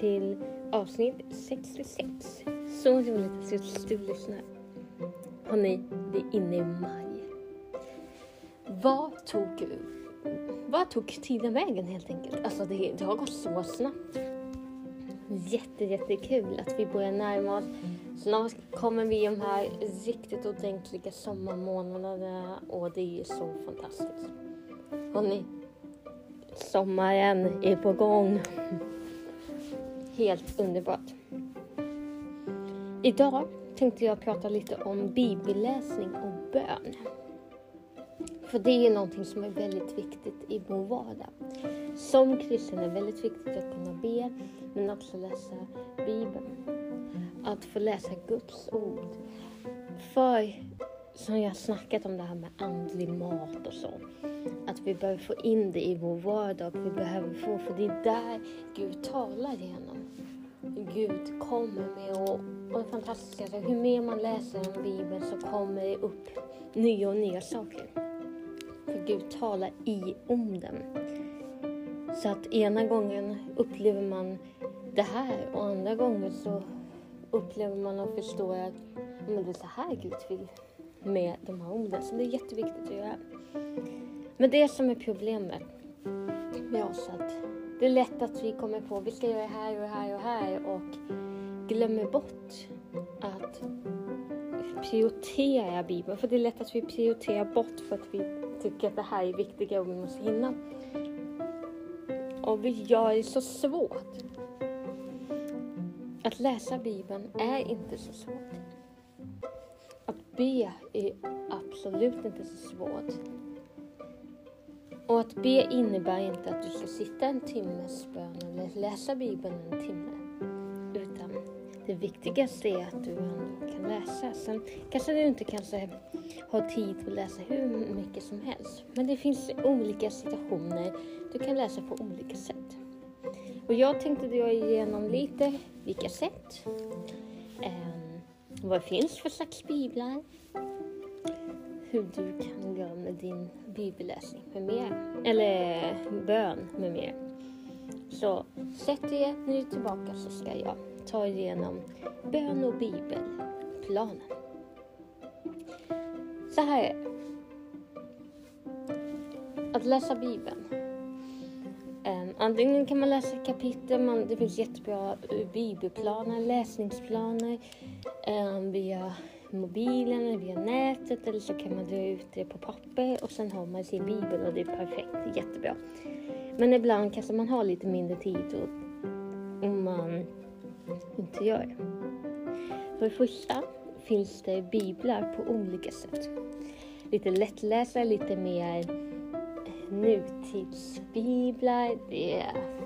till avsnitt 66. Så roligt att du lyssnar. Hörni, det är inne i maj. Vad tog, vad tog tiden vägen helt enkelt? Alltså det, det har gått så snabbt. Jätte, jättekul att vi börjar närma oss. Snart kommer vi i de här riktigt ordentliga sommarmånaderna och det är så fantastiskt. Hörni, sommaren är på gång. Helt underbart. Idag tänkte jag prata lite om bibelläsning och bön. För det är någonting som är väldigt viktigt i vår vardag. Som kristen är det väldigt viktigt att kunna be, men också läsa Bibeln. Att få läsa Guds ord. För, som jag har snackat om det här med andlig mat och så. Att vi behöver få in det i vår vardag. Vi behöver få, för det är där Gud talar genom. Gud kommer med och, och det fantastiska är hur mer man läser om Bibeln så kommer det upp nya och nya saker. För Gud talar i om den. Så att ena gången upplever man det här och andra gången så upplever man och förstår att men det är så här Gud vill med de här orden. Så det är jätteviktigt att göra. Men det som är problemet med oss att det är lätt att vi kommer på vi ska göra det här och det här och det här och glömmer bort att prioritera Bibeln. För det är lätt att vi prioriterar bort för att vi tycker att det här är viktigare och vi måste hinna. Och vi gör det så svårt. Att läsa Bibeln är inte så svårt. Att be är absolut inte så svårt. Och att be innebär inte att du ska sitta en timmes bön eller läsa Bibeln en timme. Utan det viktigaste är att du ändå kan läsa. Sen kanske du inte kanske har tid att läsa hur mycket som helst. Men det finns olika situationer du kan läsa på olika sätt. Och jag tänkte dra igenom lite vilka sätt, eh, vad det finns för slags biblar, hur du kan göra med din bibelläsning med mer, eller bön med mer. Så sätt dig nu tillbaka så ska jag ta igenom bön och bibelplanen. Så här är det. Att läsa bibeln. Ehm, antingen kan man läsa kapitel, man, det finns jättebra bibelplaner, läsningsplaner um, via mobilen eller via nätet eller så kan man dra ut det på papper och sen har man sin bibel och det är perfekt, jättebra. Men ibland kanske man har lite mindre tid och, om man inte gör det. För det första finns det biblar på olika sätt. Lite lättlästa, lite mer nutidsbiblar. Det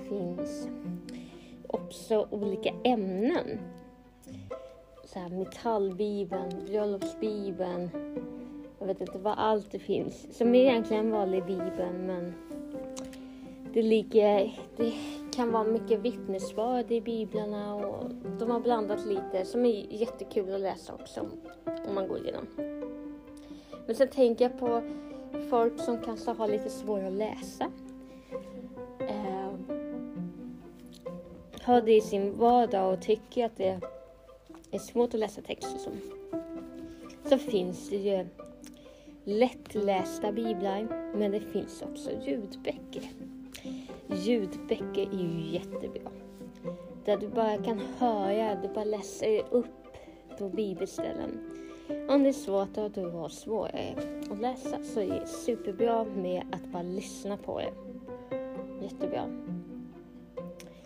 finns också olika ämnen. Så här, metallbibeln, bröllopsbibeln. Jag vet inte vad allt det finns. Som är egentligen en vanlig bibel men det ligger, det kan vara mycket vittnesbörd i biblarna och de har blandat lite som är jättekul att läsa också om man går igenom. Men sen tänker jag på folk som kanske har lite svårare att läsa. Eh, har det i sin vardag och tycker att det är svårt att läsa texter som. Så finns det ju lättlästa biblar, men det finns också ljudböcker. Ljudböcker är ju jättebra. Där du bara kan höra, du bara läser upp på bibelställen. Om det är svårt och du har svårare att läsa så är det superbra med att bara lyssna på det. Jättebra.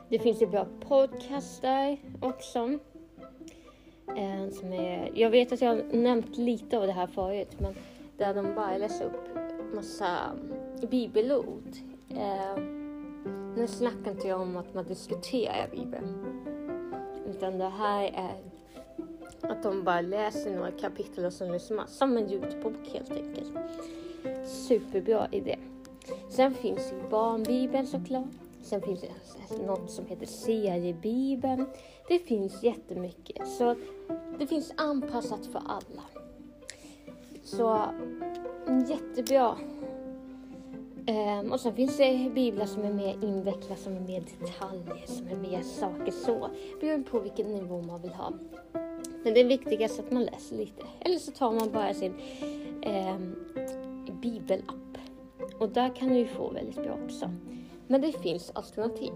Det finns ju bra podcastar också. Eh, som är, jag vet att jag har nämnt lite av det här förut men där de bara läser upp massa bibelord. Eh, nu snackar inte jag om att man diskuterar Bibeln. Utan det här är att de bara läser några kapitel och sen lyssnar man. Som en ljudbok helt enkelt. Superbra idé. Sen finns ju barnbibeln såklart. Sen finns det något som heter seriebibeln. Det finns jättemycket. Så det finns anpassat för alla. Så mm, jättebra. Um, och sen finns det biblar som är mer invecklade, som är mer detaljer, som är mer saker så. Beroende på vilken nivå man vill ha. Men det är viktigast att man läser lite. Eller så tar man bara sin um, bibelapp. Och där kan du få väldigt bra också. Men det finns alternativ.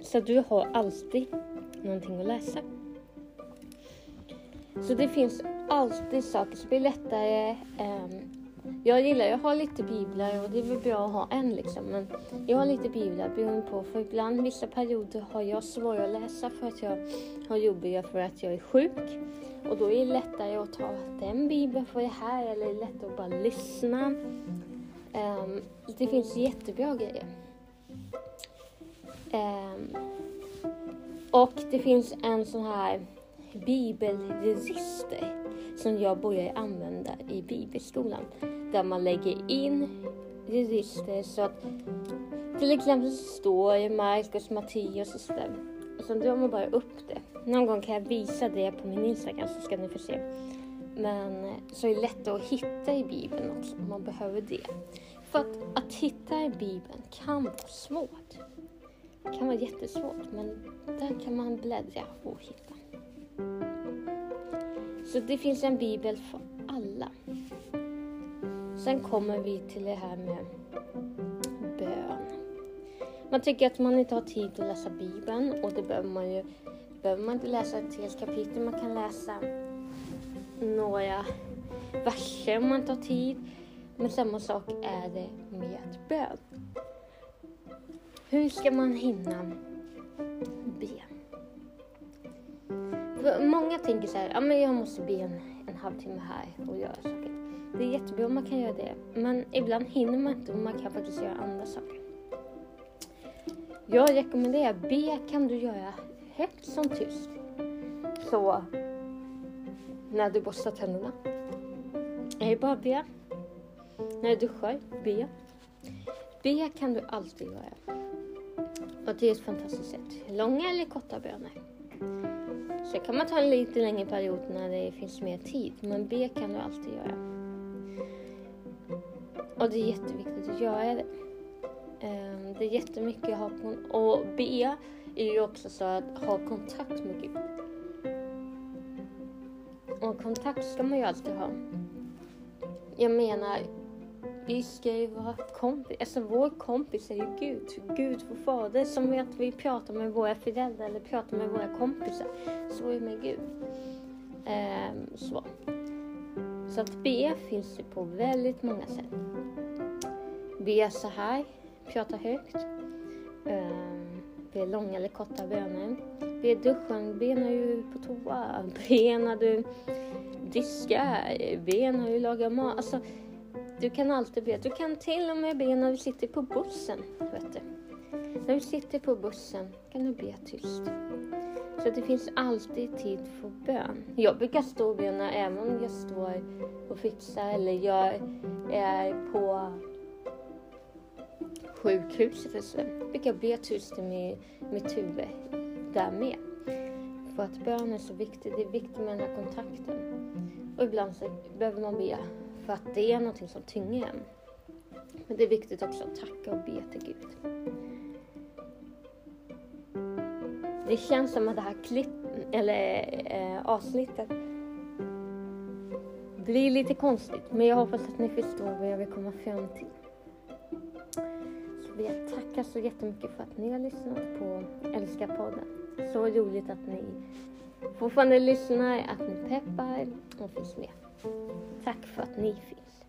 Så du har alltid någonting att läsa. Så det finns alltid saker som blir lättare. Ehm, jag gillar att ha lite biblar och det är väl bra att ha en liksom. Men jag har lite biblar beroende på. För ibland, vissa perioder har jag svårare att läsa för att jag har jobbiga för att jag är sjuk. Och då är det lättare att ta den bibeln för det här eller är det lättare att bara lyssna. Um, det finns jättebra grejer. Um, och det finns en sån här bibelregister som jag börjar använda i bibelskolan. Där man lägger in register så att till exempel så står det Markus, Matteus och sådär. Och så drar man bara upp det. Någon gång kan jag visa det på min Instagram så ska ni få se. Men eh, så är det lättare att hitta i Bibeln också om man behöver det. För att, att hitta i Bibeln kan vara svårt. Det kan vara jättesvårt men där kan man bläddra och hitta. Så det finns en bibel för alla. Sen kommer vi till det här med bön. Man tycker att man inte har tid att läsa bibeln och det behöver man ju behöver man inte läsa ett helt kapitel. Man kan läsa några verser om man tar tid. Men samma sak är det med bön. Hur ska man hinna be? För många tänker så här, ja men jag måste be en, en halvtimme här och göra saker. Det är jättebra om man kan göra det, men ibland hinner man inte och man kan faktiskt göra andra saker. Jag rekommenderar, be kan du göra högt som tyst. Så när du borstar tänderna, är det bara be. När du duschar, be. Be kan du alltid göra. Och det är ett fantastiskt sätt. Långa eller korta böner. Sen kan man ta en lite längre period när det finns mer tid, men be kan du alltid göra. Och det är jätteviktigt att göra det. Ehm, det är jättemycket att ha och be är ju också så att ha kontakt med Gud. Kontakt ska man ju alltid ha. Jag menar, vi ska ju vara kompis. Alltså vår kompis är ju Gud. Gud vår fader. Som att vi pratar med våra föräldrar eller pratar med våra kompisar. Så är det med Gud. Ehm, så. så att be finns det på väldigt många sätt. Be så här. Prata högt. Ehm, be långa eller korta böner. Be duschen. Be när du är på toa. Be när du diskar. Be när du lagar mat. Alltså, du kan alltid be. Du kan till och med be när du sitter på bussen. Vet du. När du sitter på bussen kan du be tyst. Så det finns alltid tid för bön. Jag brukar stå och böna även om jag står och fixar eller jag är på sjukhuset eller fick Jag be tyst i mitt huvud där med. För att bön är så viktigt. Det är viktigt med den här kontakten. Och ibland så behöver man be för att det är någonting som tynger en. Men det är viktigt också att tacka och be till Gud. Det känns som att det här klipp, eller eh, avsnittet blir lite konstigt. Men jag hoppas att ni förstår vad jag vill komma fram till. Vill jag tacka så jättemycket för att ni har lyssnat på Älska podden. Så roligt att ni fortfarande lyssnar, att ni peppar och finns med. Tack för att ni finns.